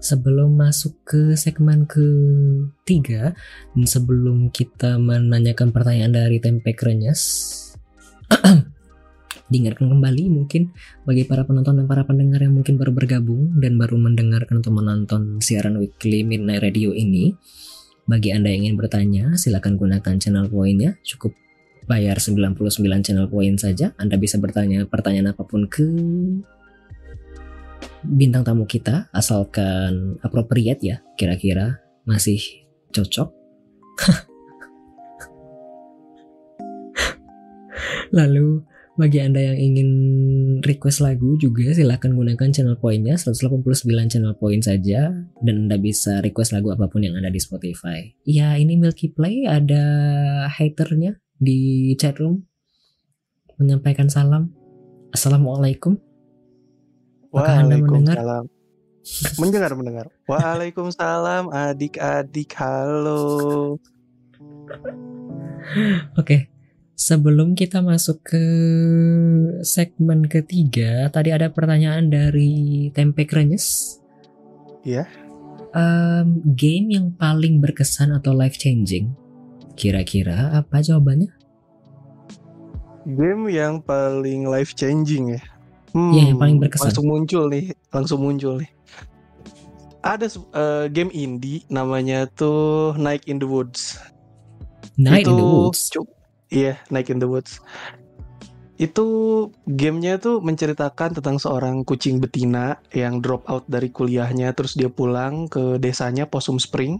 sebelum masuk ke segmen ketiga dan sebelum kita menanyakan pertanyaan dari tempe krenyes. Diingatkan kembali mungkin bagi para penonton dan para pendengar yang mungkin baru bergabung dan baru mendengarkan atau menonton siaran weekly Midnight Radio ini. Bagi Anda yang ingin bertanya silakan gunakan channel poinnya. Cukup bayar 99 channel poin saja. Anda bisa bertanya pertanyaan apa pun ke bintang tamu kita asalkan appropriate ya kira-kira masih cocok. Lalu bagi anda yang ingin request lagu juga silahkan gunakan channel poinnya 189 channel poin saja dan anda bisa request lagu apa pun yang ada di Spotify. Ya ini Milky Play ada haternya di chatroom. Menyampaikan salam. Assalamualaikum Apakah Anda mendengar? Mendengar, mendengar. Waalaikumsalam adik-adik, halo. Oke, sebelum kita masuk ke segmen ketiga, tadi ada pertanyaan dari Tempe Krenyes. Iya. Um, game yang paling berkesan atau life changing, kira-kira apa jawabannya? Game yang paling life changing ya. Hmm, ya, yang paling berkesan. Langsung muncul nih, langsung muncul nih. Ada uh, game indie namanya tuh Night in the Woods. Night Itu, in the Woods. Iya, yeah, Night in the Woods. Itu gamenya tuh menceritakan tentang seorang kucing betina yang drop out dari kuliahnya, terus dia pulang ke desanya Possum Spring.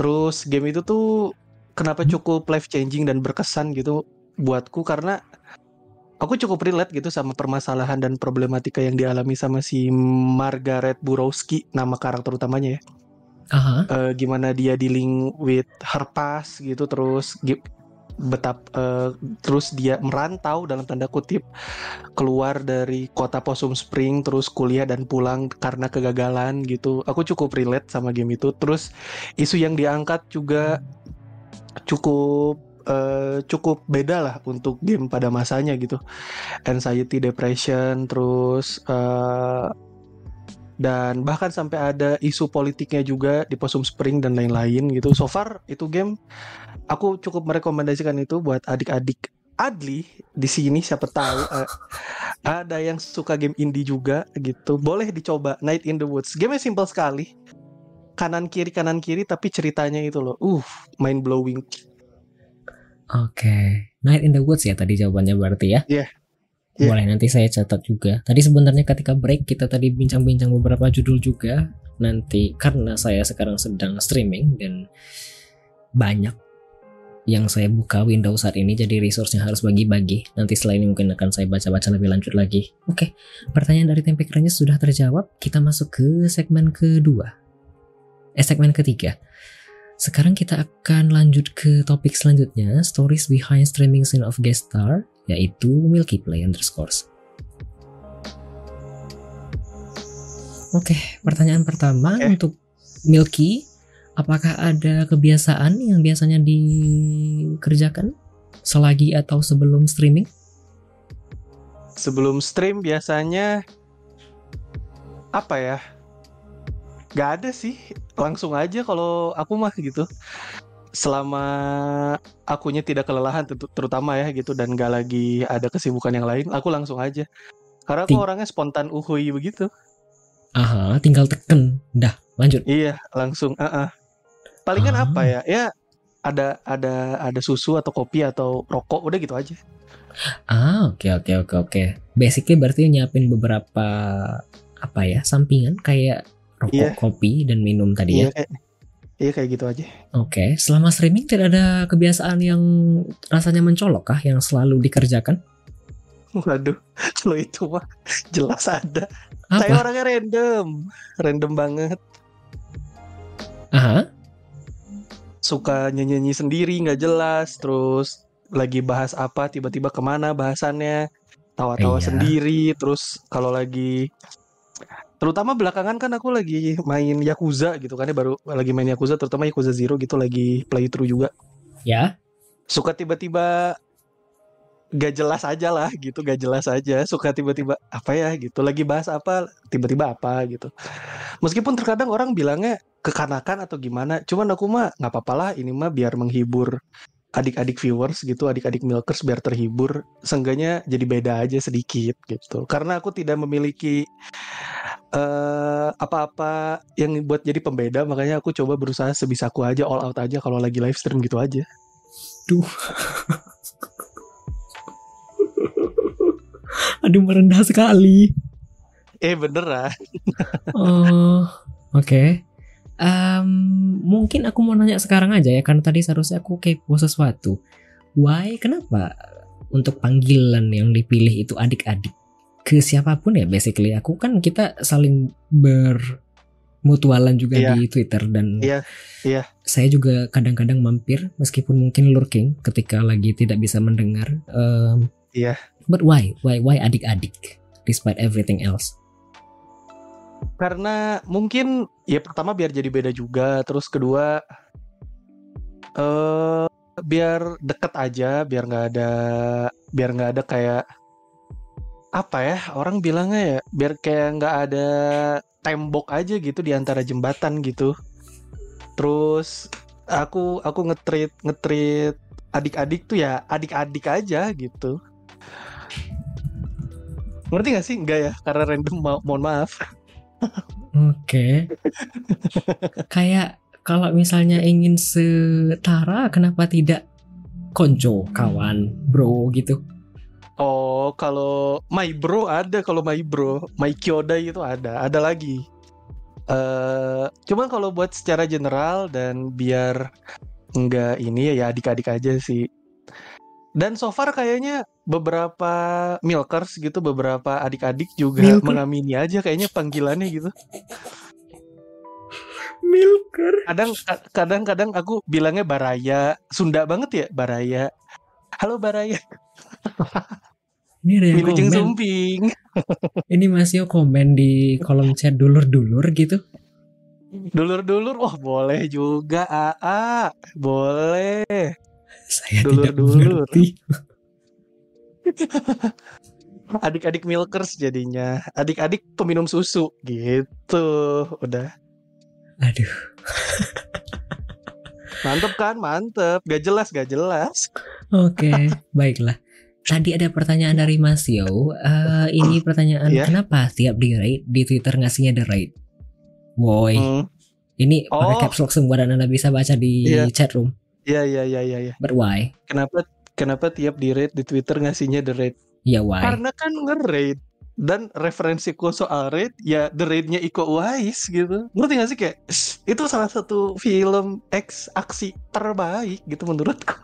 Terus game itu tuh kenapa hmm. cukup life changing dan berkesan gitu buatku karena aku cukup relate gitu sama permasalahan dan problematika yang dialami sama si Margaret Burowski nama karakter utamanya ya. Uh-huh. Uh, gimana dia dealing with her past gitu terus betap uh, terus dia merantau dalam tanda kutip keluar dari kota Possum Spring terus kuliah dan pulang karena kegagalan gitu. Aku cukup relate sama game itu. Terus isu yang diangkat juga cukup uh, cukup beda lah untuk game pada masanya gitu. Anxiety depression terus uh, dan bahkan sampai ada isu politiknya juga di Possum Spring dan lain-lain gitu. So far itu game aku cukup merekomendasikan itu buat adik-adik. Adli di sini siapa tahu uh, ada yang suka game indie juga gitu. Boleh dicoba Night in the Woods. Game simple sekali. Kanan kiri kanan kiri tapi ceritanya itu loh. Uh mind blowing Oke, okay. Night in the Woods ya tadi jawabannya berarti ya? Iya. Yeah. Yeah. Boleh nanti saya catat juga. Tadi sebenarnya ketika break kita tadi bincang-bincang beberapa judul juga. Nanti karena saya sekarang sedang streaming dan banyak yang saya buka Windows saat ini jadi resource-nya harus bagi-bagi. Nanti setelah ini mungkin akan saya baca-baca lebih lanjut lagi. Oke, pertanyaan dari tempe kerennya sudah terjawab. Kita masuk ke segmen kedua. Eh, segmen ketiga. Sekarang kita akan lanjut ke topik selanjutnya, stories behind streaming scene of guest star, yaitu Milky Play underscores. Oke, pertanyaan pertama okay. untuk Milky, apakah ada kebiasaan yang biasanya dikerjakan selagi atau sebelum streaming? Sebelum stream biasanya apa ya? Gak ada sih, langsung aja kalau aku mah gitu. Selama akunya tidak kelelahan terutama ya gitu dan gak lagi ada kesibukan yang lain, aku langsung aja. Karena aku Ting orangnya spontan uhui begitu. Aha, tinggal teken. Dah, lanjut. Iya, langsung. Uh -uh. Palingan ah. apa ya? Ya ada ada ada susu atau kopi atau rokok udah gitu aja. Ah, oke okay, oke okay, oke okay, oke. Basically berarti nyiapin beberapa apa ya, sampingan kayak rokok, iya. kopi, dan minum tadi iya, ya. Kayak, iya kayak gitu aja. Oke, okay. selama streaming tidak ada kebiasaan yang rasanya mencolok kah yang selalu dikerjakan? Waduh, lo itu mah jelas ada. Apa? Saya orangnya random, random banget. Aha. Suka nyanyi-nyanyi sendiri nggak jelas, terus lagi bahas apa tiba-tiba ke mana bahasannya, tawa-tawa iya. sendiri, terus kalau lagi terutama belakangan kan aku lagi main Yakuza gitu kan ya baru lagi main Yakuza terutama Yakuza Zero gitu lagi playthrough juga. Ya? Suka tiba-tiba gak jelas aja lah gitu gak jelas aja. Suka tiba-tiba apa ya gitu lagi bahas apa tiba-tiba apa gitu. Meskipun terkadang orang bilangnya kekanakan atau gimana cuman aku mah nggak apa-apa lah ini mah biar menghibur adik-adik viewers gitu adik-adik milkers biar terhibur. Seenggaknya jadi beda aja sedikit gitu. Karena aku tidak memiliki eh apa-apa yang buat jadi pembeda makanya aku coba berusaha sebisaku aja all out aja kalau lagi live stream gitu aja Duh. Aduh merendah sekali. eh beneran Oh, oke. Em, mungkin aku mau nanya sekarang aja ya, karena tadi seharusnya aku kepo sesuatu. Why? Kenapa untuk panggilan yang dipilih itu adik-adik? Ke siapa pun ya, basically. Aku kan kita saling bermutualan juga Iya. di Twitter dan Iya, iya. saya juga kadang-kadang mampir meskipun mungkin lurking ketika lagi tidak bisa mendengar. Em, Iya. But why? Why? Why adik-adik? Despite everything else. karena mungkin ya pertama biar jadi beda juga terus kedua eh biar deket aja biar nggak ada biar nggak ada kayak apa ya orang bilangnya ya biar kayak nggak ada tembok aja gitu di antara jembatan gitu. Terus aku aku ngetrit ngetrit adik-adik tuh ya adik-adik aja gitu. Ngerti gak sih? Enggak ya? Karena random mo- mohon maaf. Oke. Kayak kalau misalnya ingin setara, kenapa tidak? Konco, kawan, bro gitu? Oh, kalau My Bro ada, kalau My Bro, My Kyodai itu ada, ada lagi. eh cuman kalau buat secara general dan biar nggak ini ya adik-adik aja sih. Dan so far kayaknya beberapa milkers gitu, beberapa adik-adik juga Milker? mengamini aja kayaknya panggilannya gitu. Milker. Kadang kadang-kadang aku bilangnya Baraya, Sunda banget ya Baraya. Halo Baraya, Ini ada yang komen. Sumping. Ini Mas Yo komen di kolom chat dulur-dulur gitu. Dulur-dulur, wah boleh juga AA, boleh. Saya tidak Dulur-dulur. mengerti. Adik-adik milkers jadinya, adik-adik peminum susu gitu. Udah Aduh. mantep kan, mantep. Gak jelas, gak jelas. Oke, baiklah. Tadi ada pertanyaan dari Mas Yo. Eh, ini pertanyaan Iya. kenapa tiap di rate di Twitter ngasihnya the rate? Woi, Hmm, ini pakai Oh. caps lock semua dan Anda bisa baca di Iya. chat room. Iya, iya, iya, iya. Ya. But why? Kenapa, kenapa tiap di rate di Twitter ngasihnya the rate? Ya why? Karena kan nge-rate dan referensiku soal rate ya the rate-nya Iko Uwais gitu. Ngerti gak sih kayak itu salah satu film X aksi terbaik gitu menurutku.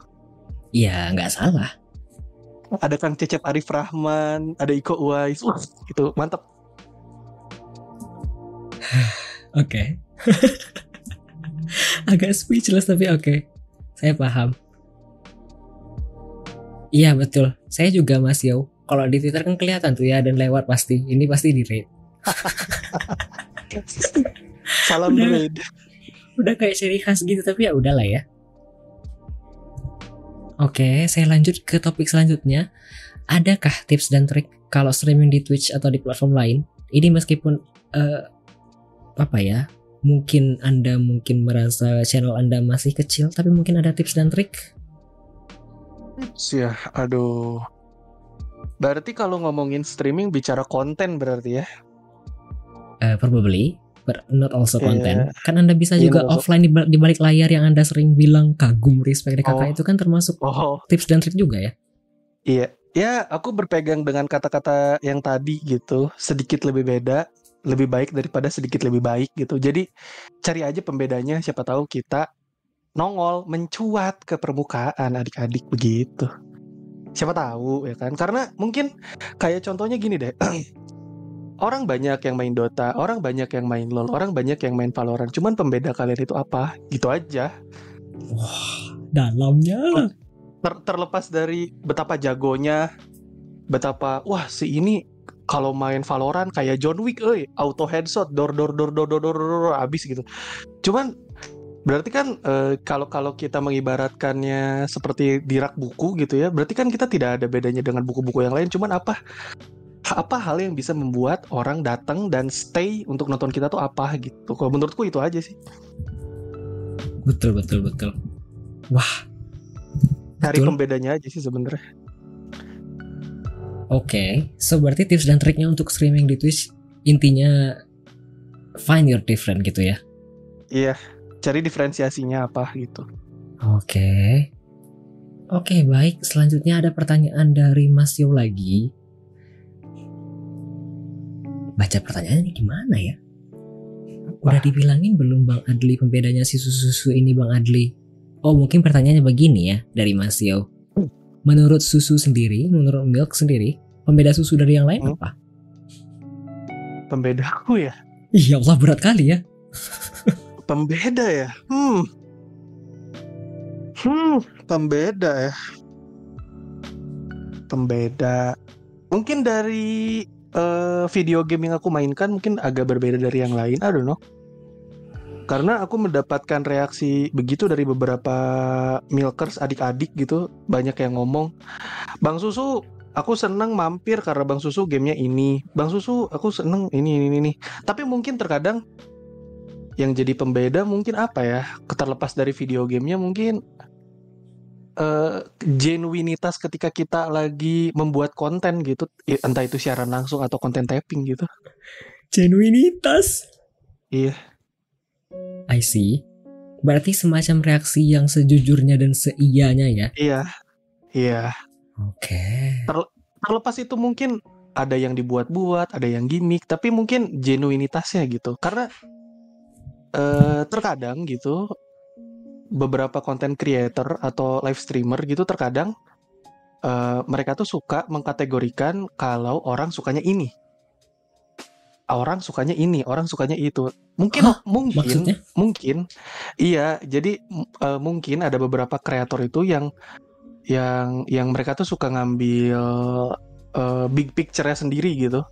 Ya nggak salah. Ada Kang Cecep Arif Rahman, ada Iko Uwais, Wah, itu mantap. Oke. Agak speechless tapi oke. Saya paham. Iya betul. Saya juga Mas Yo. Kalau di Twitter kan kelihatan tuh ya dan lewat pasti. Ini pasti di rate. Salam Udah. grade. Udah kayak ciri khas gitu tapi ya udahlah ya. Oke, saya lanjut ke topik selanjutnya. Adakah tips dan trik kalau streaming di Twitch atau di platform lain? Ini meskipun eh, apa ya? Mungkin Anda mungkin merasa channel Anda masih kecil, tapi mungkin ada tips dan trik. Ya, aduh. Berarti kalau ngomongin streaming bicara konten berarti ya. Eh, probably, but not also Iya. content. Kan Anda bisa Iya, juga also- offline di, di balik layar yang Anda sering bilang kagum, respect dari kakak Oh. itu kan termasuk Oh, tips dan trik juga ya. iya. Ya, aku berpegang dengan kata-kata yang tadi gitu. Sedikit lebih beda, lebih baik daripada sedikit lebih baik gitu. Jadi cari aja pembedanya siapa tahu kita nongol mencuat ke permukaan adik-adik begitu. Siapa tahu ya kan? Karena mungkin kayak contohnya gini deh. orang banyak yang main Dota, orang banyak yang main LoL, orang banyak yang main Valorant. Cuman pembeda kalian itu apa? Gitu aja. Dalamnya. Ter- terlepas dari betapa jagonya, betapa wah si ini kalau main Valorant kayak John Wick, euy, auto headshot, dor dor dor dor dor dor, dor, dor, abis gitu. Cuman Berarti kan eh, kalau kalau kita mengibaratkannya seperti di rak buku gitu ya, berarti kan kita tidak ada bedanya dengan buku-buku yang lain. Cuman apa apa hal yang bisa membuat orang datang dan stay untuk nonton kita tuh apa gitu? Kalau menurutku itu aja sih. Betul betul betul. Wah. Cari Betul. pembedanya aja sih sebenarnya. Oke, so berarti tips dan triknya untuk streaming di Twitch intinya find your different gitu ya. Iya, cari diferensiasinya apa gitu. Oke. Oke, baik. Selanjutnya ada pertanyaan dari Mas Yo lagi. Baca pertanyaannya gimana ya? Udah dibilangin belum Bang Adli pembedanya si susu-susu ini Bang Adli? Oh, mungkin pertanyaannya begini ya dari Mas Yo. Menurut susu sendiri, menurut milk sendiri, pembeda susu dari yang lain Hmm. apa? Pembedaku ya. Iya Allah berat kali ya. Pembeda ya. Hmm. Hmm, pembeda ya. Pembeda. Mungkin dari eh, video game yang aku mainkan mungkin agak berbeda dari yang lain. I don't know. Karena aku mendapatkan reaksi begitu dari beberapa milkers adik-adik gitu, banyak yang ngomong, "Bang Susu, aku seneng mampir karena Bang Susu gamenya ini. Bang Susu, aku seneng ini ini ini." Tapi mungkin terkadang yang jadi pembeda mungkin apa ya terlepas dari video gamenya mungkin eh genuinitas ketika kita lagi membuat konten gitu I- entah itu siaran langsung atau konten tapping gitu Genuinitas. Iya. I see. Berarti semacam reaksi yang sejujurnya dan seiyanya ya. iya iya Oke. terlepas itu mungkin ada yang dibuat-buat ada yang gimmick tapi mungkin genuinitasnya gitu karena eh terkadang gitu beberapa konten creator atau live streamer gitu terkadang eh, mereka tuh suka mengkategorikan kalau orang sukanya ini orang sukanya ini orang sukanya itu mungkin Hah? mungkin Maksudnya? mungkin iya jadi eh, mungkin ada beberapa kreator itu yang yang yang mereka tuh suka ngambil eh, big picture-nya sendiri gitu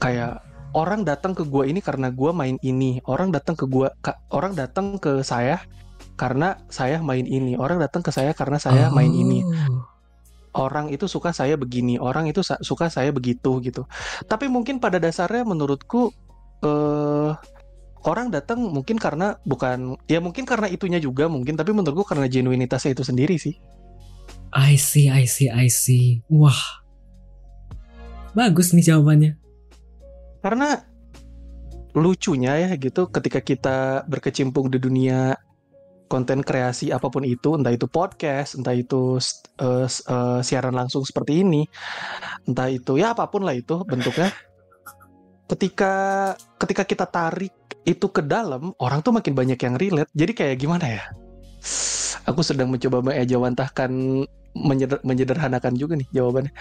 kayak orang datang ke gua ini karena gua main ini orang datang ke gua ka- orang datang ke saya karena saya main ini orang datang ke saya karena saya main ini Oh. orang itu suka saya begini, orang itu suka saya begitu gitu. Tapi mungkin pada dasarnya menurutku eh orang datang mungkin karena bukan ya mungkin karena itunya juga mungkin tapi menurutku karena genuinitasnya itu sendiri sih. I see, I see, I see. Wah. Bagus nih jawabannya. Karena lucunya ya gitu ketika kita berkecimpung di dunia konten kreasi apa pun itu, entah itu podcast, entah itu s- eh, siaran langsung seperti ini, entah itu ya apa pun lah itu bentuknya. Ketika ketika kita tarik itu ke dalam, orang tuh makin banyak yang relate. Jadi kayak gimana ya? Aku sedang mencoba mengejawantahkan menyeder- menyederhanakan juga nih jawabannya.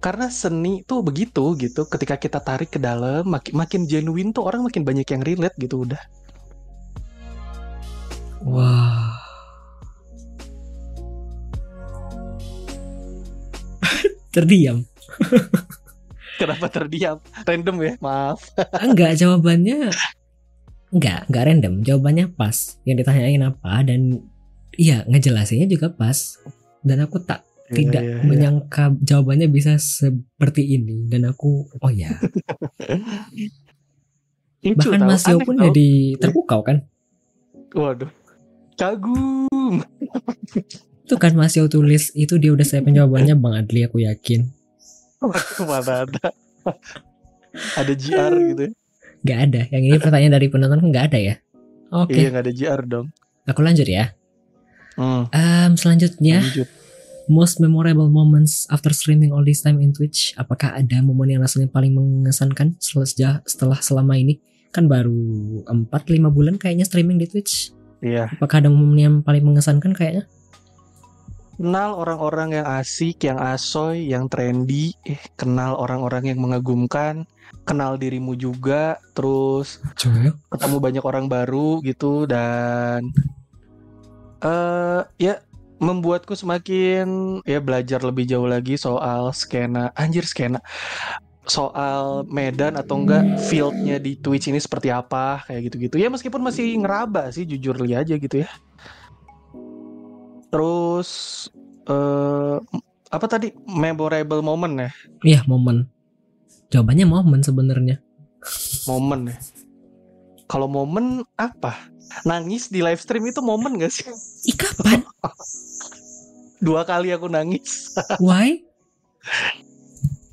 Karena seni tuh begitu gitu. Ketika kita tarik ke dalam, makin makin genuine tuh orang makin banyak yang relate gitu udah. Wah. Terdiam. Kenapa terdiam? Random ya, maaf. Enggak, jawabannya enggak, enggak random. Jawabannya pas. Yang ditanyain apa dan iya, ngejelasinnya juga pas. Dan aku tak tidak Iya, iya, iya. menyangka jawabannya bisa seperti ini dan aku oh ya bahkan Mas Yo aneh pun tau. jadi terpukau kan Waduh. Kagum. itu kan Mas Yo tulis itu dia udah saya jawabannya Bang Adli aku yakin mana ada. ada GR gitu ya. nggak ada yang ini pertanyaan dari penonton nggak ada ya oke Iya, nggak ada GR dong. aku lanjut ya Hmm, Em, selanjutnya lanjut. most memorable moments after streaming all this time in Twitch apakah ada momen yang rasanya paling mengesankan setelah setelah selama ini kan baru 4-5 bulan kayaknya streaming di Twitch Iya. apakah ada momen yang paling mengesankan kayaknya? Kenal orang-orang yang asik, yang asoy, yang trendy, eh, kenal orang-orang yang mengagumkan, kenal dirimu juga, terus Coba ketemu banyak orang baru gitu dan eh ya membuatku semakin ya belajar lebih jauh lagi soal skena. Anjir skena soal medan atau enggak fieldnya di Twitch ini seperti apa kayak gitu-gitu ya meskipun masih ngeraba sih jujur li aja gitu ya terus eh apa tadi memorable moment ya Iya momen. Jawabannya momen sebenarnya. momen ya kalau momen apa nangis di live stream itu momen gak sih Ih kapan? dua kali aku nangis Why?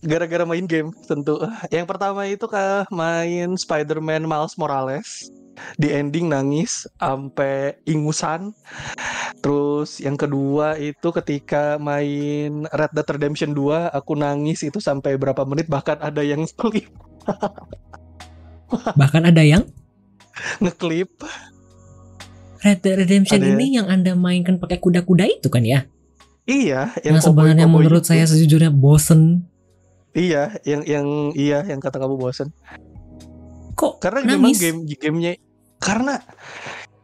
Gara-gara main game tentu yang pertama itu kah main Spider-Man Miles Morales di ending nangis sampai ingusan terus yang kedua itu ketika main Red Dead Redemption 2 aku nangis itu sampai berapa menit bahkan ada yang ngeklip Bahkan ada yang ngeklip Red Dead Redemption Ada. ini yang anda mainkan pakai kuda-kuda itu kan ya? iya Yang, yang sebenarnya menurut itu. saya sejujurnya bosen. Iya yang yang iya yang kata kamu bosen Kok karena memang nangis? game gamenya karena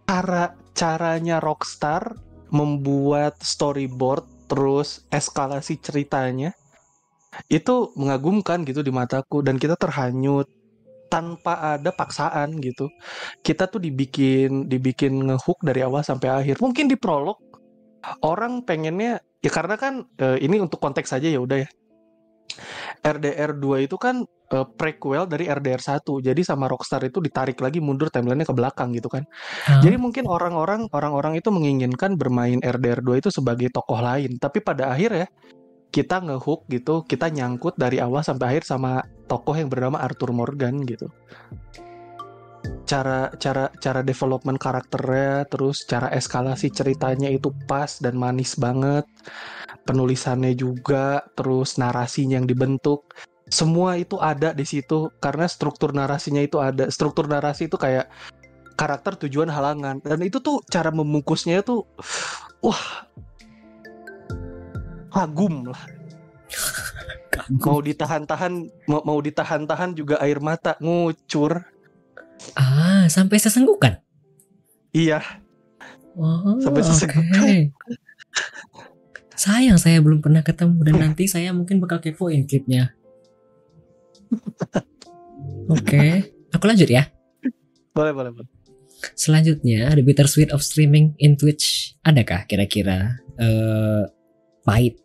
cara caranya Rockstar membuat storyboard terus eskalasi ceritanya itu mengagumkan gitu di mataku dan kita terhanyut tanpa ada paksaan gitu. Kita tuh dibikin dibikin ngehook dari awal sampai akhir. Mungkin di prolog orang pengennya ya karena kan eh, ini untuk konteks saja ya udah ya RDR 2 itu kan eh, prequel dari RDR 1 jadi sama Rockstar itu ditarik lagi mundur timelinenya ke belakang gitu kan. Hah? jadi mungkin orang-orang orang-orang itu menginginkan bermain RDR 2 itu sebagai tokoh lain. Tapi pada akhir ya kita ngehook gitu kita nyangkut dari awal sampai akhir sama tokoh yang bernama Arthur Morgan gitu. Cara cara cara development karakternya terus cara eskalasi ceritanya itu pas dan manis banget penulisannya juga terus narasinya yang dibentuk. Semua itu ada di situ karena struktur narasinya itu ada. Struktur narasi itu kayak karakter tujuan halangan. Dan itu tuh cara membungkusnya itu wah kagum lah. Mau ditahan-tahan mau, mau ditahan-tahan juga air mata ngucur. Ah, sampai sesenggukan. iya. Oh, Sampai sesenggukan. Sayang saya belum pernah ketemu dan nanti saya mungkin bakal kepoin klipnya. Oke, aku lanjut ya. boleh boleh boleh Selanjutnya, The Bittersweet of Streaming in Twitch. Adakah kira-kira eh pahit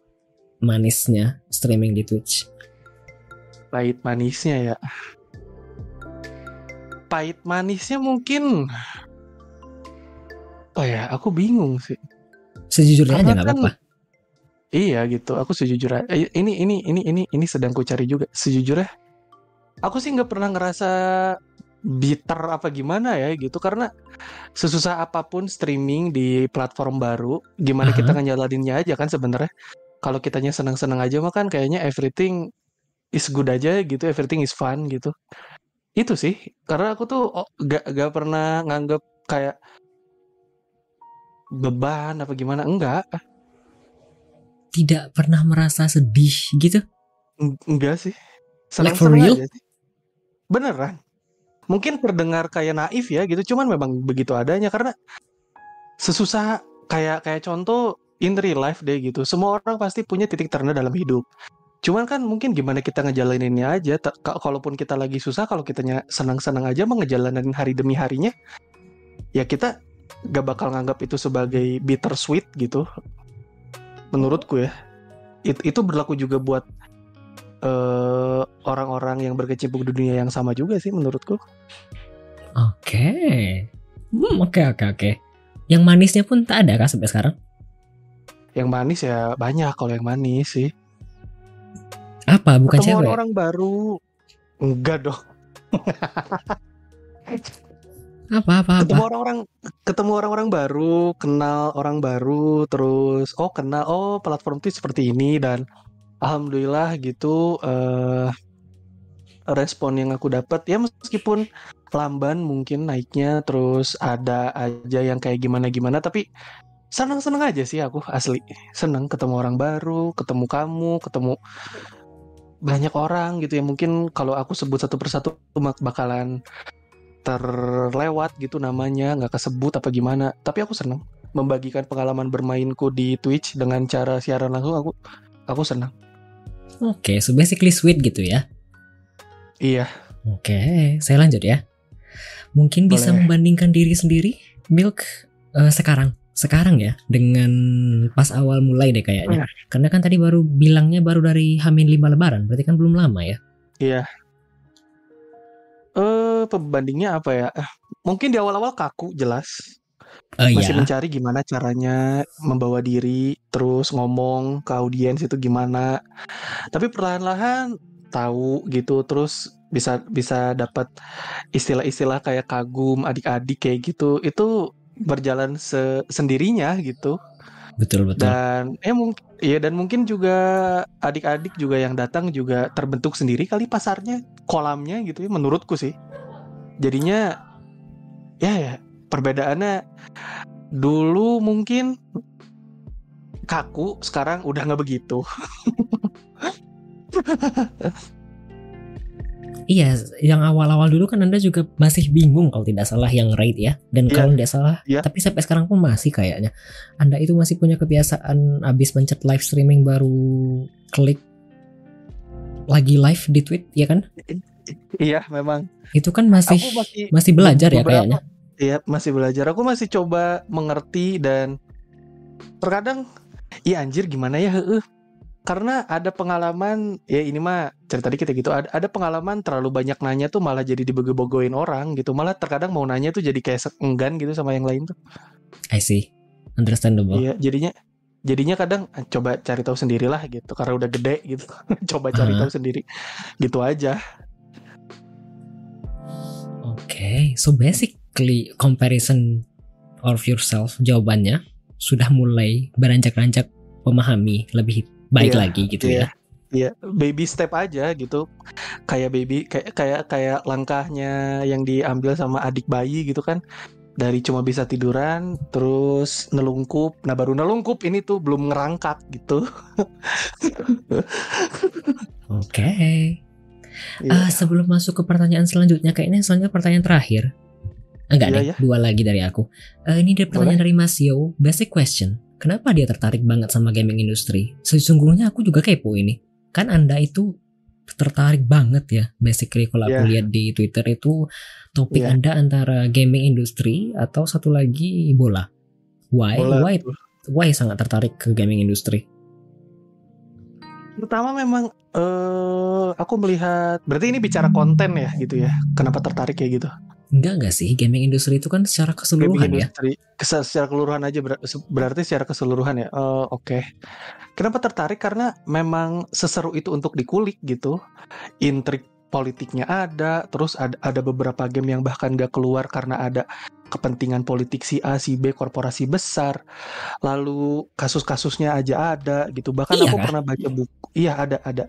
manisnya streaming di Twitch? pahit manisnya ya pahit manisnya mungkin oh ya aku bingung sih Sejujurnya aja Karena nggak kan- apa-apa. Iya gitu, aku sejujurnya eh, ini ini ini ini ini sedang ku cari juga. Sejujurnya, aku sih nggak pernah ngerasa bitter apa gimana ya gitu karena sesusah apa pun streaming di platform baru, gimana kita ngejalaninnya aja kan sebenarnya. Kalau kitanya senang-senang aja mah kan kayaknya everything is good aja gitu, everything is fun gitu. Itu sih, karena aku tuh oh, gak, gak pernah nganggep kayak beban apa gimana, enggak. Tidak pernah merasa sedih gitu. Eng- Enggak sih. Like for real? sih. Beneran. Mungkin terdengar kayak naif ya gitu, cuman memang begitu adanya karena sesusah kayak kayak contoh in real life deh gitu. Semua orang pasti punya titik terendah dalam hidup. Cuman kan mungkin gimana kita ngejalaninnya aja. Kalaupun kita lagi susah, kalau kitanya senang-senang aja mau ngejalanin hari demi harinya, ya kita gak bakal nganggap itu sebagai bittersweet gitu. Menurutku ya. It- itu berlaku juga buat eh, orang-orang yang berkecimpung di dunia yang sama juga sih menurutku. Oke. Hmm, oke oke oke. Yang manisnya pun tak ada kah sampai sekarang? Yang manis ya banyak kalau yang manis sih. Apa? Bukan Ketemu cewek. orang-orang baru. Enggak dong. Apa apa? Ketemu orang-orang ketemu orang-orang baru, kenal orang baru, terus oh kenal oh platform itu seperti ini dan alhamdulillah gitu eh respon yang aku dapat ya meskipun lamban mungkin naiknya terus ada aja yang kayak gimana-gimana tapi senang-senang aja sih aku asli senang ketemu orang baru ketemu kamu ketemu banyak orang gitu ya mungkin kalau aku sebut satu persatu bakalan terlewat gitu namanya nggak kesebut apa gimana tapi aku senang membagikan pengalaman bermainku di Twitch dengan cara siaran langsung aku aku senang Oke, so basically sweet gitu ya. Iya. Oke, saya lanjut ya. Mungkin bisa Boleh. membandingkan diri sendiri, Milk eh, sekarang, sekarang ya, dengan pas awal mulai deh kayaknya. Karena kan tadi baru bilangnya baru dari Hamin 5 Lebaran, berarti kan belum lama ya. Iya. Eh, pembandingnya apa ya? Eh, Mungkin di awal-awal kaku jelas. Eh Masih ya, mencari gimana caranya membawa diri, terus ngomong ke audiens itu gimana. Tapi perlahan-lahan tahu gitu, terus bisa bisa dapat istilah-istilah kayak kagum, adik-adik kayak gitu. Itu berjalan se- sendirinya gitu. betul betul. Dan eh mungkin ya dan mungkin juga adik-adik juga yang datang juga terbentuk sendiri kali pasarnya, kolamnya gitu ya menurutku sih. Jadinya ya ya perbedaannya dulu mungkin kaku, sekarang udah nggak begitu. Iya, yang awal-awal dulu kan Anda juga masih bingung kalau tidak salah yang raid ya. Dan Iya. kalau tidak salah, Iya. tapi sampai sekarang pun masih kayaknya. Anda itu masih punya kebiasaan abis mencet live streaming baru klik lagi live di tweet, ya kan? Iya, memang. Itu kan masih Aku masih masih belajar ya kayaknya. Iya, masih belajar. Aku masih coba mengerti dan terkadang iya anjir gimana ya heeh. Karena ada pengalaman ya ini mah cerita dikit ya gitu. Ada, ada pengalaman terlalu banyak nanya tuh malah jadi dibego-begoin orang gitu. Malah terkadang mau nanya tuh jadi kayak enggan gitu sama yang lain tuh. I see. Understandable. Iya, jadinya jadinya kadang eh, coba cari tahu sendirilah gitu karena udah gede gitu. coba cari Aha. tahu sendiri. Gitu aja. Oke, so basically comparison of yourself jawabannya sudah mulai beranjak-ranjak memahami lebih baik Iya, lagi gitu iya. ya. Iya, baby step aja gitu. Kayak baby kayak kayak kayak langkahnya yang diambil sama adik bayi gitu kan. Dari cuma bisa tiduran terus nelungkup. Nah, baru nelungkup ini tuh belum ngerangkak gitu. Oke. Iya. Ah, sebelum masuk ke pertanyaan selanjutnya, kayaknya soalnya pertanyaan terakhir. Enggak Iya, deh, ya. dua lagi dari aku. Eh, ini ada pertanyaan dari Mas Yo. Basic question. Kenapa dia tertarik banget sama gaming industry? Sesungguhnya aku juga kepo ini. Kan Anda itu tertarik banget ya. Basically kalau aku Iya. lihat di Twitter itu topik Iya. Anda antara gaming industry atau satu lagi bola. Why? Bola, Why? Why sangat tertarik ke gaming industry? Pertama memang eh aku melihat berarti ini bicara konten ya gitu ya. Kenapa tertarik kayak gitu? Enggak enggak sih, gaming industry itu kan secara keseluruhan Gaming ya. industry. Secara keseluruhan aja ber- berarti secara keseluruhan ya. Eh, Oke. Kenapa tertarik? Karena memang seseru itu untuk dikulik gitu. Intrik politiknya ada, terus ada, ada beberapa game yang bahkan gak keluar karena ada kepentingan politik si A, si B, korporasi besar. Lalu kasus-kasusnya aja ada gitu. Bahkan Iya aku kah? pernah baca buku. Iya ada ada.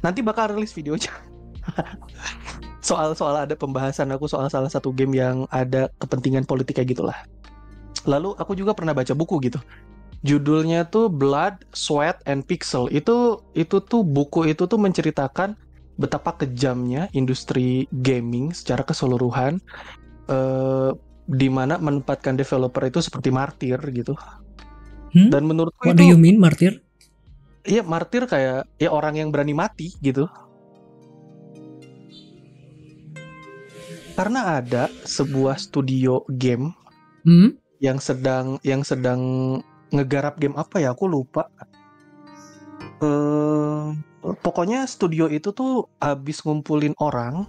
Nanti bakal rilis videonya. soal soal ada pembahasan aku soal salah satu game yang ada kepentingan politik kayak gitulah. Lalu aku juga pernah baca buku gitu. Judulnya tuh Blood, Sweat and Pixel. Itu itu tuh buku itu tuh menceritakan betapa kejamnya industri gaming secara keseluruhan eh di mana menempatkan developer itu seperti martir gitu. Hmm? Dan menurutku What do itu you mean, Martir? Iya martir kayak ya orang yang berani mati gitu. Karena ada sebuah studio game Hmm? yang sedang yang sedang ngegarap game apa ya aku lupa. Eh pokoknya studio itu tuh habis ngumpulin orang,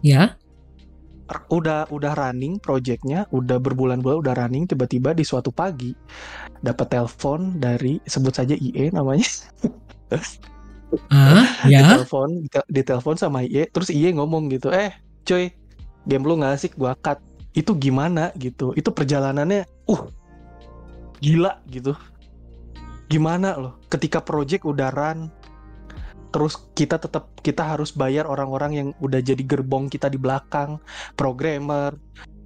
Ya? udah udah running projectnya, udah berbulan-bulan udah running, tiba-tiba di suatu pagi dapat telepon dari sebut saja IE namanya. Ah, ya? ditelepon dite- ditelepon sama IE terus IE ngomong gitu eh coy game lu nggak asik gua cut. Itu gimana gitu? Itu perjalanannya uh gila gitu. Gimana loh? Ketika project udah run terus kita tetap kita harus bayar orang-orang yang udah jadi gerbong kita di belakang. Programmer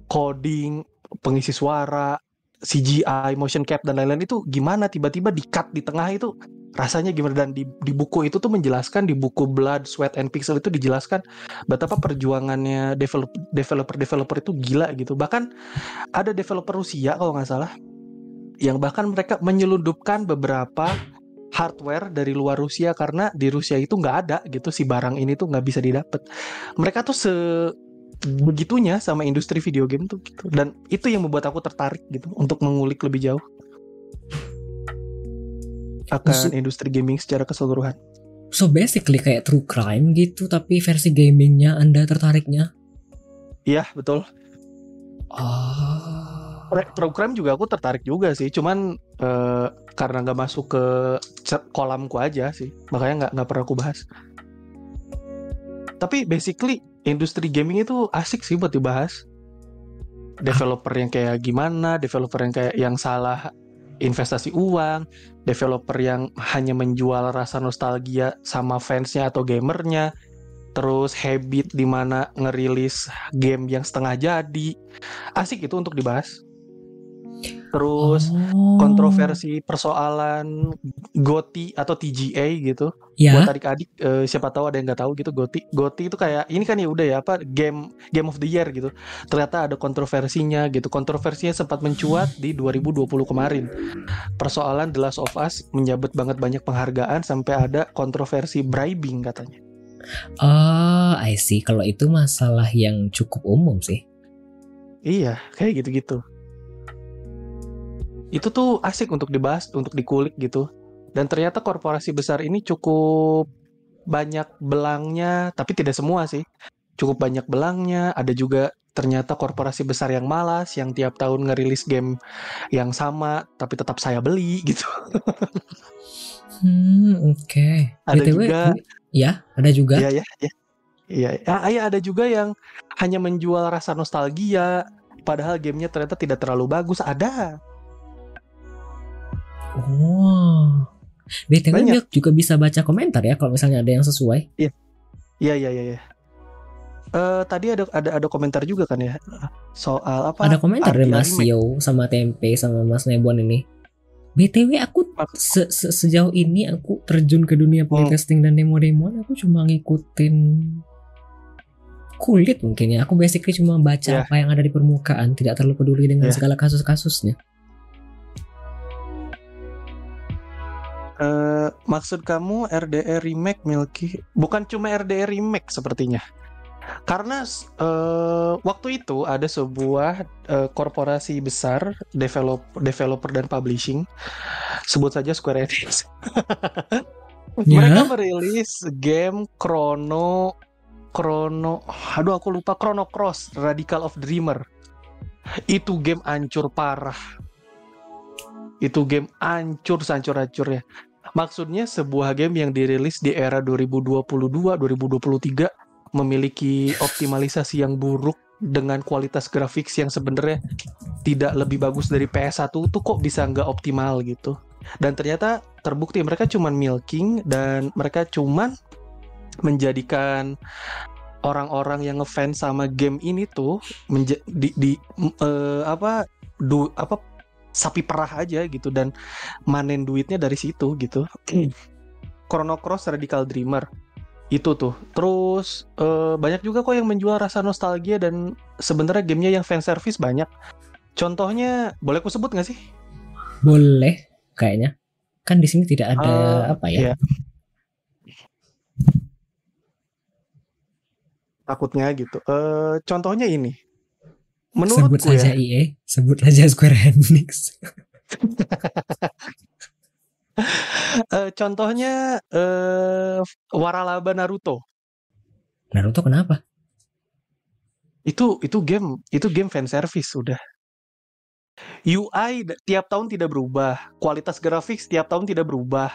coding pengisi suara CGI motion cap dan lain-lain. Itu gimana tiba-tiba di cut di tengah itu rasanya gimana dan di, di buku itu tuh menjelaskan di buku Blood, Sweat and Pixel itu dijelaskan betapa perjuangannya develop, developer developer itu gila gitu bahkan ada developer Rusia kalau nggak salah yang bahkan mereka menyelundupkan beberapa hardware dari luar Rusia karena di Rusia itu nggak ada gitu si barang ini tuh nggak bisa didapat. Mereka tuh se begitunya sama industri video game tuh gitu. Dan itu yang membuat aku tertarik gitu untuk mengulik lebih jauh akan Maksud- industri gaming secara keseluruhan. So basically kayak true crime gitu tapi versi gamingnya Anda tertariknya. Iya betul. Ah. Pro- Program juga aku tertarik juga sih. Cuman eh, karena nggak masuk ke kolamku aja sih, makanya nggak nggak pernah aku bahas. Tapi basically industri gaming itu asik sih buat dibahas. Developer yang kayak gimana, developer yang kayak yang salah investasi uang, developer yang hanya menjual rasa nostalgia sama fansnya atau gamernya, terus habit di mana ngerilis game yang setengah jadi, asik itu untuk dibahas. Terus Oh. kontroversi persoalan GOTY atau TGA gitu. Ya. Buat adik-adik eh, siapa tahu ada yang nggak tahu gitu GOTY. GOTY itu kayak ini kan ya udah ya apa game game of the year gitu. Ternyata ada kontroversinya gitu. Kontroversinya sempat mencuat di 2020 kemarin. Persoalan The Last of Us menyabet banget banyak penghargaan sampai ada kontroversi bribing katanya. Oh, I see. Kalau itu masalah yang cukup umum sih. Iya, kayak gitu-gitu. Itu tuh asik untuk dibahas, untuk dikulik gitu. Dan ternyata korporasi besar ini cukup banyak belangnya, tapi tidak semua sih. Cukup banyak belangnya, ada juga ternyata korporasi besar yang malas, yang tiap tahun ngerilis game yang sama, tapi tetap saya beli gitu. Hmm, oke. Ada BTW, juga- ya, ada juga. Iya, iya, iya. Iya, iya, ada juga yang hanya menjual rasa nostalgia, padahal gamenya ternyata tidak terlalu bagus. Ada. Oh. BTW Banyak. juga bisa baca komentar ya kalau misalnya ada yang sesuai. Iya iya iya iya. Eh tadi ada ada ada komentar juga kan ya soal apa? ada komentar dari Mas. Yo sama Tempe sama Mas Nebon ini. BTW aku se- se- sejauh ini aku terjun ke dunia Hmm. playtesting dan demo-demoan aku cuma ngikutin kulit mungkin ya. Aku basically cuma baca Ya. apa yang ada di permukaan, tidak terlalu peduli dengan Ya. segala kasus-kasusnya. Eh, maksud kamu RDR remake Milky bukan cuma RDR remake sepertinya. Karena eh, waktu itu ada sebuah eh, korporasi besar develop developer dan publishing sebut saja Square Enix. Ya. Mereka merilis game Chrono Chrono aduh aku lupa Chrono Cross Radical of Dreamer. Itu game ancur parah. Itu game ancur sancur-ancurnya. Maksudnya sebuah game yang dirilis di era 2022-2023 memiliki optimalisasi yang buruk dengan kualitas grafik yang sebenarnya tidak lebih bagus dari PS1 tuh kok bisa nggak optimal gitu. Dan ternyata terbukti mereka cuman milking dan mereka cuman menjadikan orang-orang yang ngefans sama game ini tuh di, di eh, apa du apa sapi perah aja gitu dan manen duitnya dari situ gitu. Chrono Cross Radical Dreamer itu tuh. Terus eh, banyak juga kok yang menjual rasa nostalgia dan sebenarnya gamenya yang fan service banyak. Contohnya boleh aku sebut nggak sih? Boleh kayaknya. Kan di sini tidak ada Eh, apa ya? iya. Takutnya gitu. Eh contohnya ini. Sebut Menurutku saja ya, EA, sebut saja Square Enix. eh, contohnya eh Waralaba Naruto. Naruto kenapa? Itu itu game itu game fan service udah. UI tiap tahun tidak berubah, kualitas grafik setiap tahun tidak berubah.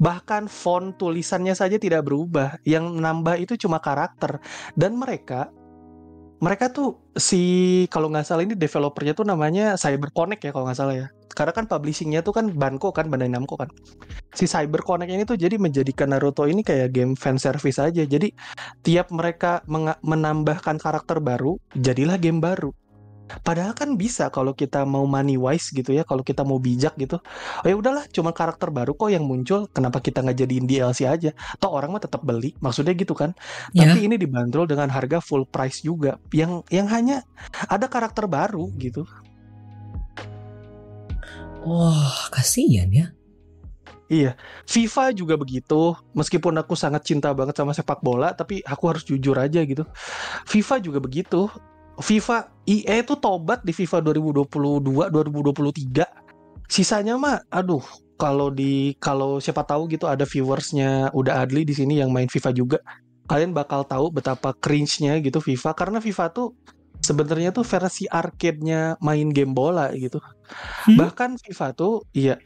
Bahkan font tulisannya saja tidak berubah. Yang nambah itu cuma karakter dan mereka mereka tuh si kalau nggak salah ini developernya tuh namanya CyberConnect ya kalau nggak salah ya. Karena kan publishingnya tuh kan Banco kan Bandai Namco kan. Si CyberConnect ini tuh jadi menjadikan Naruto ini kayak game fan service aja. Jadi tiap mereka menambahkan karakter baru, jadilah game baru. Padahal kan bisa kalau kita mau money wise gitu ya, kalau kita mau bijak gitu. Oh ya udahlah, cuma karakter baru kok yang muncul, kenapa kita nggak jadiin DLC aja? Toh orang mah tetap beli, maksudnya gitu kan. Ya, Tapi ini dibanderol dengan harga full price juga, yang yang hanya ada karakter baru gitu. wah kasihan ya. Iya, FIFA juga begitu. Meskipun aku sangat cinta banget sama sepak bola, tapi aku harus jujur aja gitu. FIFA juga begitu. FIFA EA itu tobat di FIFA 2022, 2023. Sisanya mah, aduh, kalau di kalau siapa tahu gitu ada viewersnya udah Adli di sini yang main FIFA juga, kalian bakal tahu betapa cringe-nya gitu FIFA karena FIFA tuh sebenarnya tuh versi arcade-nya main game bola gitu. Hmm? Bahkan FIFA tuh iya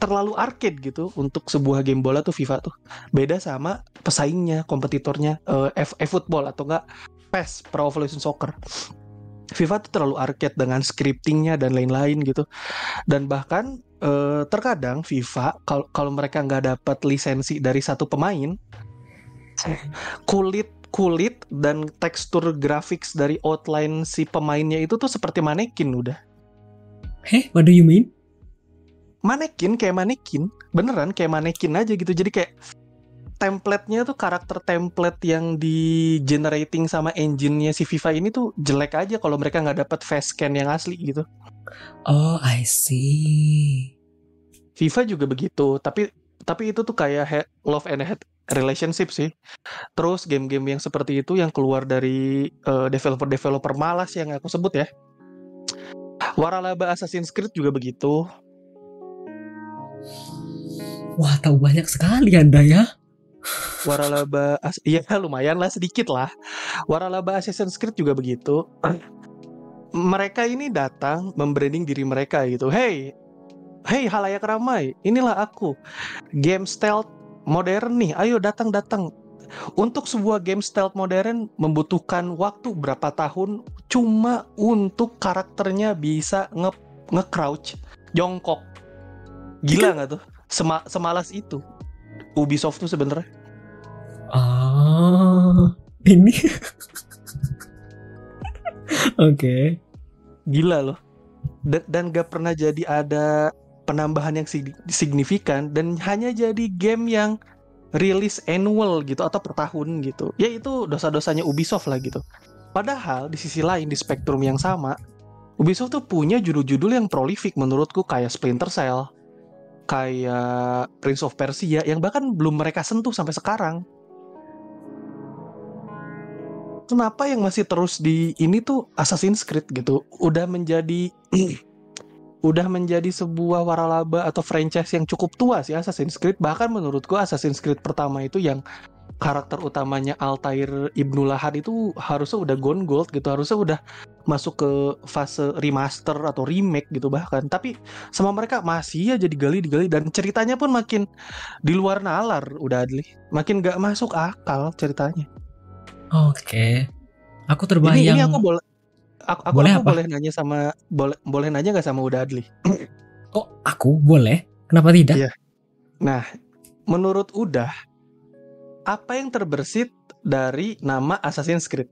terlalu arcade gitu untuk sebuah game bola tuh FIFA tuh beda sama pesaingnya kompetitornya uh, F, football atau enggak PES Pro Evolution Soccer. FIFA tuh terlalu arcade dengan scriptingnya dan lain-lain gitu. Dan bahkan uh, terkadang FIFA kalau kalau mereka nggak dapat lisensi dari satu pemain kulit kulit dan tekstur grafis dari outline si pemainnya itu tuh seperti manekin udah. Heh, what do you mean? manekin kayak manekin. Beneran kayak manekin aja gitu. Jadi kayak template-nya tuh karakter template yang di generating sama engine-nya si FIFA ini tuh jelek aja kalau mereka nggak dapat face scan yang asli gitu. Oh, I see. FIFA juga begitu, tapi tapi itu tuh kayak love and hate relationship sih. Terus game-game yang seperti itu yang keluar dari uh, developer-developer malas yang aku sebut ya. Waralaba Assassin's Creed juga begitu. Wah, tahu banyak sekali Anda ya. Waralaba, iya lumayan lah sedikit lah. Waralaba Assassin's Creed juga begitu. Mereka ini datang membranding diri mereka gitu. Hey, hey halayak ramai, inilah aku. Game stealth modern nih, ayo datang datang. Untuk sebuah game stealth modern membutuhkan waktu berapa tahun cuma untuk karakternya bisa nge, nge crouch, jongkok. Gila nggak tuh? Sema semalas itu Ubisoft tuh sebenernya. Ah, ini. Oke. okay. Gila loh. Dan, dan gak pernah jadi ada penambahan yang signifikan dan hanya jadi game yang rilis annual gitu atau per tahun gitu. Ya itu dosa-dosanya Ubisoft lah gitu. Padahal di sisi lain di spektrum yang sama, Ubisoft tuh punya judul-judul yang prolific menurutku kayak Splinter Cell, kayak Prince of Persia yang bahkan belum mereka sentuh sampai sekarang. Kenapa yang masih terus di ini tuh Assassin's Creed gitu? Udah menjadi udah menjadi sebuah waralaba atau franchise yang cukup tua sih Assassin's Creed. Bahkan menurutku Assassin's Creed pertama itu yang karakter utamanya Altair Ibnu Lahad itu harusnya udah gone gold gitu. Harusnya udah masuk ke fase remaster atau remake gitu bahkan. Tapi sama mereka masih aja digali digali. Dan ceritanya pun makin di luar nalar udah adli. Makin gak masuk akal ceritanya oke okay. aku terbayang ini, ini aku boleh aku, aku, boleh aku boleh nanya sama boleh boleh nanya gak sama udah adli oh aku boleh kenapa tidak iya. nah menurut udah apa yang terbersit dari nama Assassin's Creed?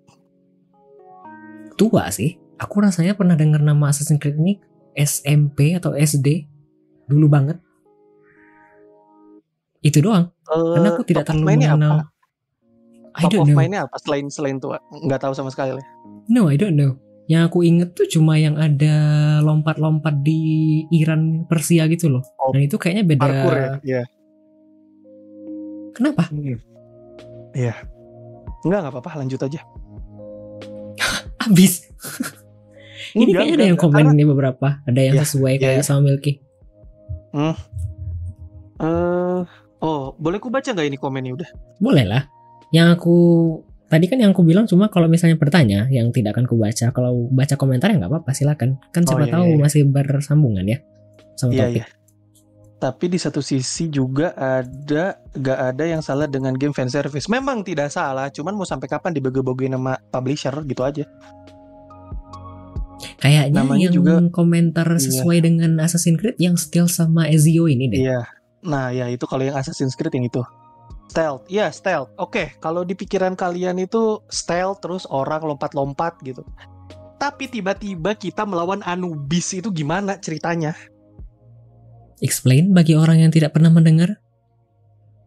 Tua sih. Aku rasanya pernah dengar nama Assassin's Creed ini SMP atau SD dulu banget. Itu doang. Uh, Karena aku tidak terlalu mengenal. I don't know. mainnya apa selain selain tua? Nggak tahu sama sekali. No, I don't know. Yang aku inget tuh cuma yang ada lompat-lompat di Iran Persia gitu loh. Oh, Dan itu kayaknya beda. Parkour ya. Yeah. Kenapa? Hmm. Iya. Enggak, enggak apa-apa, lanjut aja. Abis. ini enggak, kayaknya ada yang komen karena... ini beberapa, ada yang ya, sesuai ya, kayak ya. sama Milky. Hmm. Uh, oh, boleh ku baca nggak ini komennya udah? Boleh lah. Yang aku tadi kan yang aku bilang cuma kalau misalnya bertanya yang tidak akan ku baca. Kalau baca komentar ya nggak apa-apa silakan. Kan siapa oh, iya, tahu iya, iya. masih bersambungan ya sama iya, topik. Iya tapi di satu sisi juga ada gak ada yang salah dengan game fan service. Memang tidak salah, cuman mau sampai kapan dibagi-bagi nama publisher gitu aja. Kayaknya Namanya yang juga, komentar iya. sesuai iya. dengan Assassin's Creed yang Steel sama Ezio ini deh. Iya. Nah, ya itu kalau yang Assassin's Creed yang itu. Stealth. Iya, stealth. Oke, okay, kalau di pikiran kalian itu stealth terus orang lompat-lompat gitu. Tapi tiba-tiba kita melawan Anubis itu gimana ceritanya? Explain bagi orang yang tidak pernah mendengar.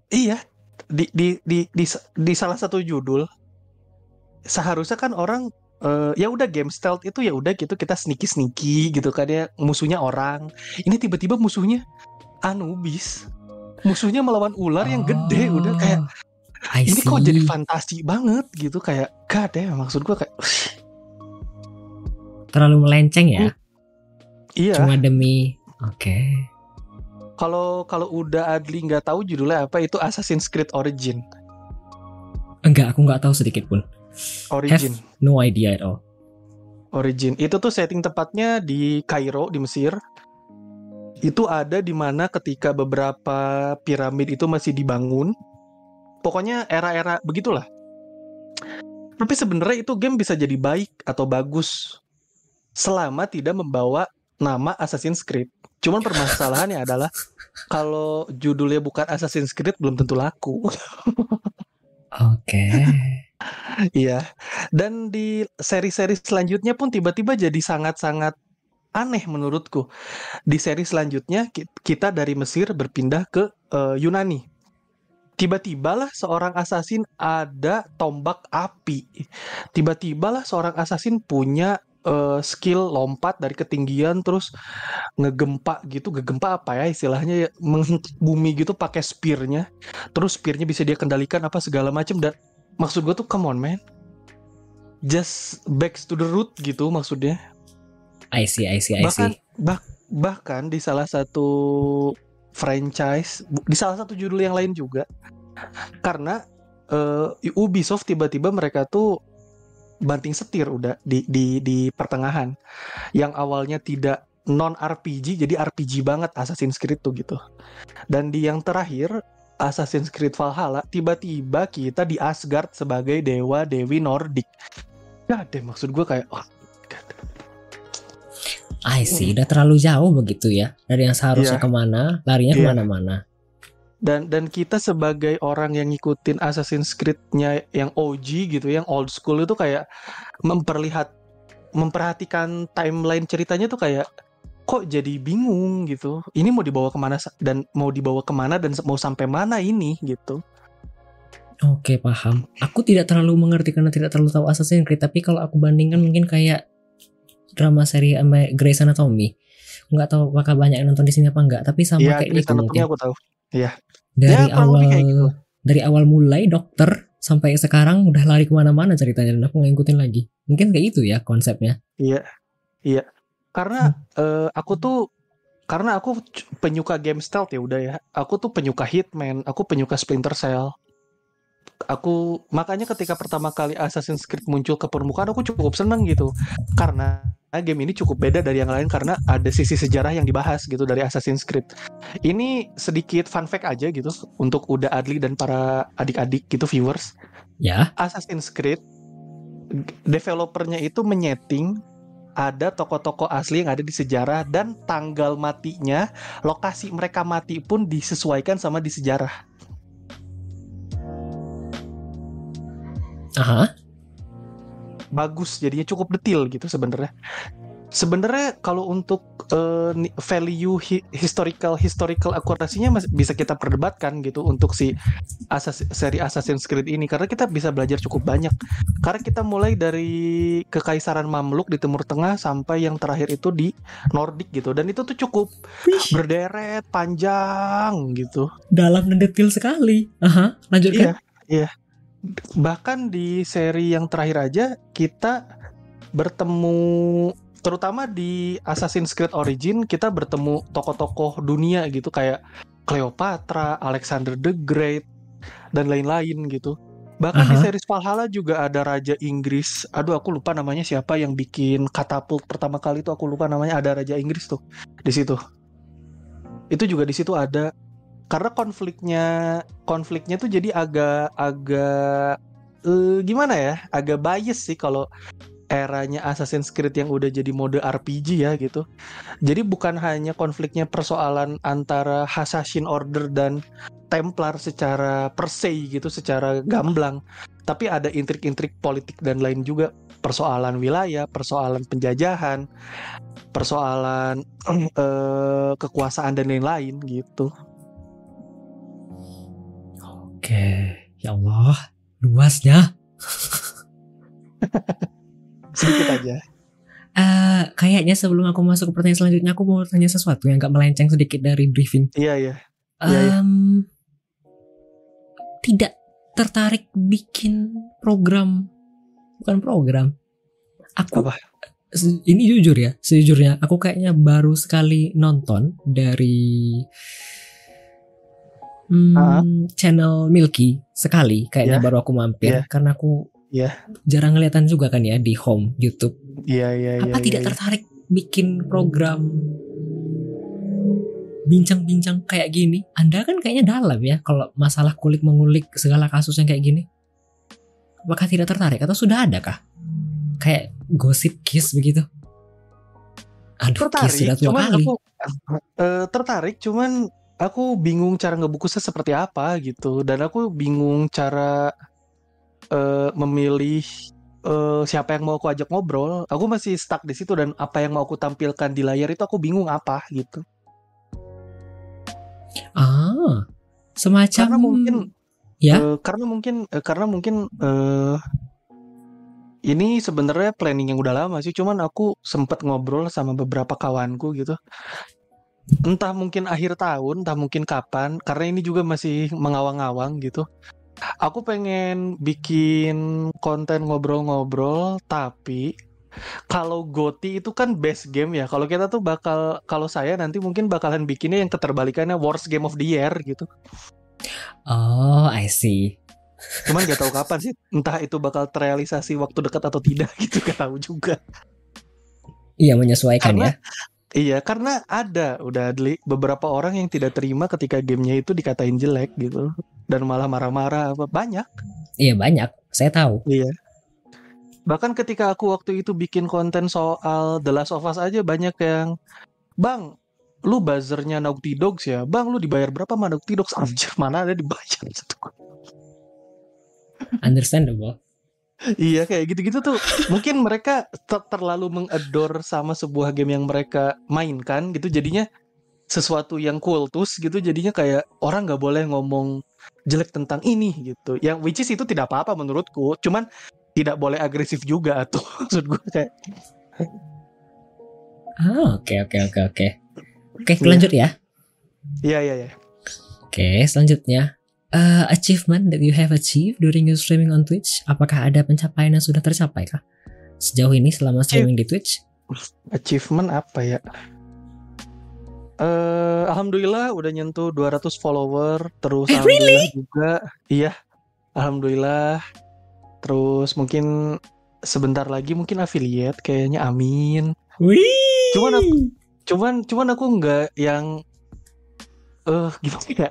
Iya, di di di di, di salah satu judul seharusnya kan orang uh, ya udah game stealth itu ya udah gitu kita sneaky sneaky gitu kan ya musuhnya orang. Ini tiba-tiba musuhnya Anubis. Musuhnya melawan ular yang gede udah kayak Oh, I ini kok see. jadi fantasi banget gitu kayak god ya maksud gua kayak terlalu melenceng ya. iya Cuma demi Oke. kalau kalau udah Adli nggak tahu judulnya apa itu Assassin's Creed Origin Enggak, aku nggak tahu sedikit pun. Origin No idea at all. Origin itu tuh setting tepatnya di Kairo di Mesir itu ada di mana ketika beberapa piramid itu masih dibangun pokoknya era-era begitulah tapi sebenarnya itu game bisa jadi baik atau bagus selama tidak membawa nama Assassin's Creed cuman permasalahannya adalah kalau judulnya bukan Assassin's Creed belum tentu laku Oke. Iya. Dan di seri-seri selanjutnya pun tiba-tiba jadi sangat-sangat aneh menurutku. Di seri selanjutnya ki- kita dari Mesir berpindah ke eh, Yunani. Tiba-tibalah seorang assassin ada tombak api. Tiba-tibalah seorang assassin punya eh, skill lompat dari ketinggian terus ngegempa gitu, ngegempa apa ya istilahnya ya, bumi gitu pakai spearnya. Terus spearnya bisa dia kendalikan apa segala macam dan maksud gue tuh come on man just back to the root gitu maksudnya I see, I see, I bahkan see. bah- bahkan di salah satu franchise di salah satu judul yang lain juga karena eh, Ubisoft tiba-tiba mereka tuh banting setir udah di di di pertengahan yang awalnya tidak non RPG jadi RPG banget Assassin's Creed tuh gitu dan di yang terakhir Assassin's Creed Valhalla tiba-tiba kita di Asgard sebagai dewa dewi Nordik ya deh maksud gue kayak oh. I see, udah terlalu jauh begitu ya. Dari yang seharusnya Iya. ke mana, larinya Iya. ke mana-mana. dan dan kita sebagai orang yang ngikutin Assassin's Creed-nya yang OG gitu, yang old school itu kayak memperlihat memperhatikan timeline ceritanya tuh kayak kok jadi bingung gitu. Ini mau dibawa ke mana dan mau dibawa ke mana dan mau sampai mana ini gitu. Oke, paham. Aku tidak terlalu mengerti karena tidak terlalu tahu Assassin's Creed, tapi kalau aku bandingkan mungkin kayak drama seri Grey's Anatomy. Nggak tahu apakah banyak yang nonton di sini apa enggak, tapi sama Iya, kayak Grey's Anatomy mungkin. aku tahu. Dari Ya, awal gitu. dari awal mulai dokter sampai sekarang udah lari ke mana-mana ceritanya dan aku ngikutin lagi. Mungkin kayak gitu ya konsepnya. Iya, iya. Karena eh, aku tuh karena aku penyuka game stealth ya udah ya. Aku tuh penyuka Hitman, aku penyuka Splinter Cell. Aku makanya ketika pertama kali Assassin's Creed muncul ke permukaan aku cukup seneng gitu. Karena game ini cukup beda dari yang lain karena ada sisi sejarah yang dibahas gitu dari Assassin's Creed. Ini sedikit fun fact aja gitu untuk Uda Adli dan para adik-adik gitu viewers. Ya, Assassin's Creed developernya itu menyeting ada tokoh-tokoh asli yang ada di sejarah dan tanggal matinya, lokasi mereka mati pun disesuaikan sama di sejarah. aha. Bagus, jadinya cukup detail gitu sebenarnya. Sebenarnya kalau untuk ni- value hi- historical historical akurasinya masih bisa kita perdebatkan gitu untuk si Assas- seri Assassin's Creed ini karena kita bisa belajar cukup banyak. Karena kita mulai dari kekaisaran Mamluk di Timur Tengah sampai yang terakhir itu di Nordik gitu dan itu tuh cukup Wih, berderet panjang gitu. dalam dan detail sekali. Aha, lanjutkan. Iya, iya. Bahkan di seri yang terakhir aja kita bertemu terutama di Assassin's Creed Origin kita bertemu tokoh-tokoh dunia gitu kayak Cleopatra, Alexander the Great dan lain-lain gitu. Bahkan di Aha. series Valhalla juga ada raja Inggris. Aduh aku lupa namanya siapa yang bikin katapult pertama kali itu aku lupa namanya ada raja Inggris tuh di situ. Itu juga di situ ada karena konfliknya konfliknya tuh jadi agak agak eh, gimana ya? Agak bias sih kalau eranya Assassin's Creed yang udah jadi mode RPG ya gitu. Jadi bukan hanya konfliknya persoalan antara Assassin Order dan Templar secara per se gitu secara gamblang tapi ada intrik-intrik politik dan lain juga. Persoalan wilayah persoalan penjajahan persoalan eh, kekuasaan dan lain-lain gitu Oke, ya Allah, luasnya. sedikit aja Eh, kayaknya sebelum aku masuk ke pertanyaan selanjutnya, aku mau tanya sesuatu yang gak melenceng sedikit dari briefing. iya iya Iya, iya. Em, tidak tertarik bikin program bukan program aku Apa? ini jujur ya sejujurnya aku kayaknya baru sekali nonton dari hmm, Ah. channel Milky sekali kayaknya Ya. baru aku mampir Ya. karena aku Ya. jarang ngeliatan juga kan ya di home YouTube Iya iya iya. apa tidak iya. tertarik bikin program bincang-bincang kayak gini? Anda kan kayaknya dalam ya kalau masalah kulik mengulik segala kasus yang kayak gini. Apakah tidak tertarik atau sudah ada kah? Kayak gosip kiss begitu? Aduh, kiss sudah tertarik tua cuman kali. aku eh, tertarik cuman aku bingung cara ngebungkusnya seperti apa gitu. Dan aku bingung cara eh, memilih eh, siapa yang mau aku ajak ngobrol. Aku masih stuck di situ dan apa yang mau aku tampilkan di layar itu aku bingung apa gitu. Ah, semacam karena mungkin Ya? eh, karena mungkin eh, karena mungkin eh, ini sebenarnya planning yang udah lama sih. Cuman aku sempet ngobrol sama beberapa kawanku gitu entah mungkin akhir tahun entah mungkin kapan karena ini juga masih mengawang-awang gitu aku pengen bikin konten ngobrol-ngobrol tapi kalau Goti itu kan best game ya kalau kita tuh bakal kalau saya nanti mungkin bakalan bikinnya yang keterbalikannya worst game of the year gitu Oh, I see. Cuman gak tahu kapan sih. Entah itu bakal terrealisasi waktu dekat atau tidak gitu gak tahu juga. Iya menyesuaikan Karena- ya. Iya, karena ada udah Adli beberapa orang yang tidak terima ketika gamenya itu dikatain jelek gitu dan malah marah-marah apa banyak. Iya banyak. Saya tahu. Iya. Bahkan ketika aku waktu itu bikin konten soal The Last of Us aja banyak yang Bang, lu buzzernya Naughty Dogs ya? Bang, lu dibayar berapa sama Naughty Dogs? Anjir, mana ada dibayar satu Understandable. Iya kayak gitu-gitu tuh. Mungkin mereka ter- terlalu mengador sama sebuah game yang mereka mainkan gitu. Jadinya sesuatu yang kultus gitu. Jadinya kayak orang nggak boleh ngomong jelek tentang ini gitu. Yang which is itu tidak apa-apa menurutku. Cuman tidak boleh agresif juga tuh maksud gue kayak Ah, oke oke oke oke. Oke, Iya. lanjut ya. iya iya iya. Oke, selanjutnya Eh, achievement that you have achieved during your streaming on Twitch. Apakah ada pencapaian yang sudah tercapai kah? Sejauh ini selama streaming di Twitch? achievement apa ya eh alhamdulillah udah nyentuh 200 follower terus Eh, alhamdulillah juga iya alhamdulillah terus mungkin sebentar lagi mungkin affiliate kayaknya amin Wih. Cuman aku- cuman cuman aku nggak yang eh gimana ya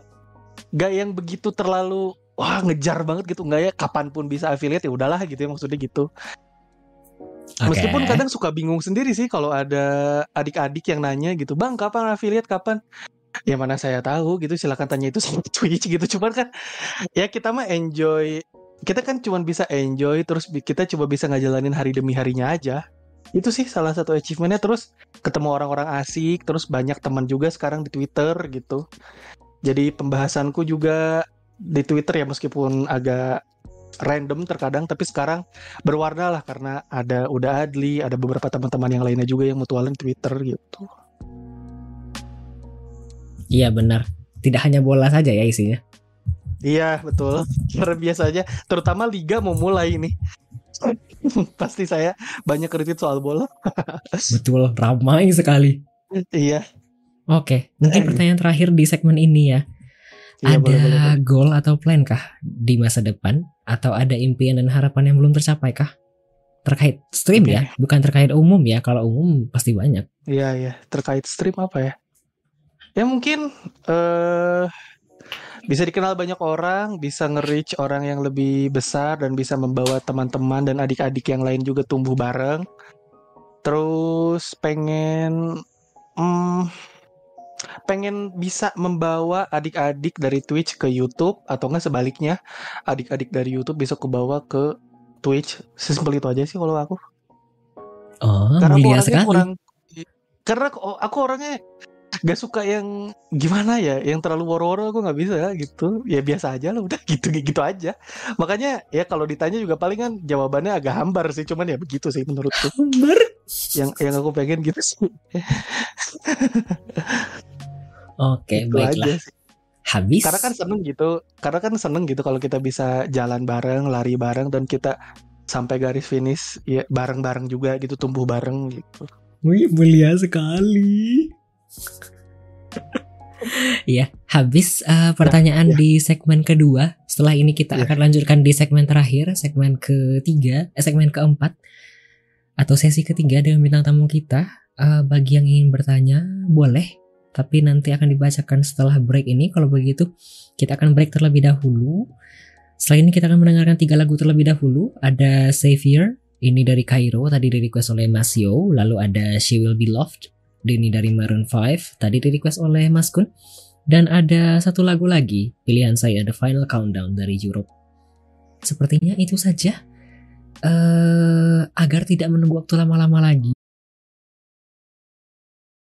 nggak yang begitu terlalu wah ngejar banget gitu nggak ya kapan pun bisa affiliate ya udahlah gitu ya maksudnya gitu Oke. Meskipun kadang suka bingung sendiri sih kalau ada adik-adik yang nanya gitu, Bang kapan affiliate kapan? Ya mana saya tahu gitu, silakan tanya itu sama Twitch gitu. Cuman kan ya kita mah enjoy, kita kan cuma bisa enjoy terus kita coba bisa ngejalanin hari demi harinya aja. Itu sih salah satu achievementnya terus ketemu orang-orang asik, terus banyak teman juga sekarang di Twitter gitu. Jadi pembahasanku juga di Twitter ya meskipun agak random terkadang tapi sekarang berwarna lah karena ada udah Adli, ada beberapa teman-teman yang lainnya juga yang mutualin Twitter gitu. Iya benar. Tidak hanya bola saja ya isinya. Iya betul. Karena biasanya terutama liga mau mulai nih. Pasti saya banyak kritik soal bola. Betul, ramai sekali. iya. Oke, mungkin pertanyaan terakhir di segmen ini ya. Iya, ada boleh, boleh, boleh. goal atau plan kah di masa depan? Atau ada impian dan harapan yang belum tercapai kah? Terkait stream Oke. ya, bukan terkait umum ya. Kalau umum pasti banyak. Iya iya. Terkait stream apa ya? Ya mungkin eh bisa dikenal banyak orang, bisa nge-reach orang yang lebih besar dan bisa membawa teman-teman dan adik-adik yang lain juga tumbuh bareng. Terus pengen hmm, pengen bisa membawa adik-adik dari Twitch ke YouTube atau enggak sebaliknya adik-adik dari YouTube bisa kubawa ke Twitch. Sesimpel itu aja sih kalau aku Oh, karena aku orangnya sekali. kurang karena aku, aku orangnya gak suka yang gimana ya yang terlalu woro-woro aku nggak bisa gitu ya biasa aja lah udah gitu gitu aja makanya ya kalau ditanya juga paling kan jawabannya agak hambar sih cuman ya begitu sih menurutku Hambar. yang yang aku pengen gitu sih Oke, Itu baiklah. aja sih. habis Karena kan seneng gitu, karena kan seneng gitu kalau kita bisa jalan bareng, lari bareng dan kita sampai garis finish ya bareng-bareng juga gitu, tumbuh bareng gitu. Wih, mulia sekali. Iya, habis uh, pertanyaan ya. di segmen kedua. Setelah ini kita Ya. akan lanjutkan di segmen terakhir, segmen ketiga, eh, segmen keempat atau sesi ketiga dengan bintang tamu kita. Uh, bagi yang ingin bertanya, boleh. Tapi nanti akan dibacakan setelah break ini. Kalau begitu, kita akan break terlebih dahulu. Setelah ini kita akan mendengarkan tiga lagu terlebih dahulu. Ada Savior, ini dari Cairo, tadi di request oleh Mas Yo. Lalu ada She Will Be Loved, ini dari Maroon 5, tadi di request oleh Mas Kun. Dan ada satu lagu lagi, pilihan saya The Final Countdown dari Europe. Sepertinya itu saja. Eh, agar tidak menunggu waktu lama-lama lagi,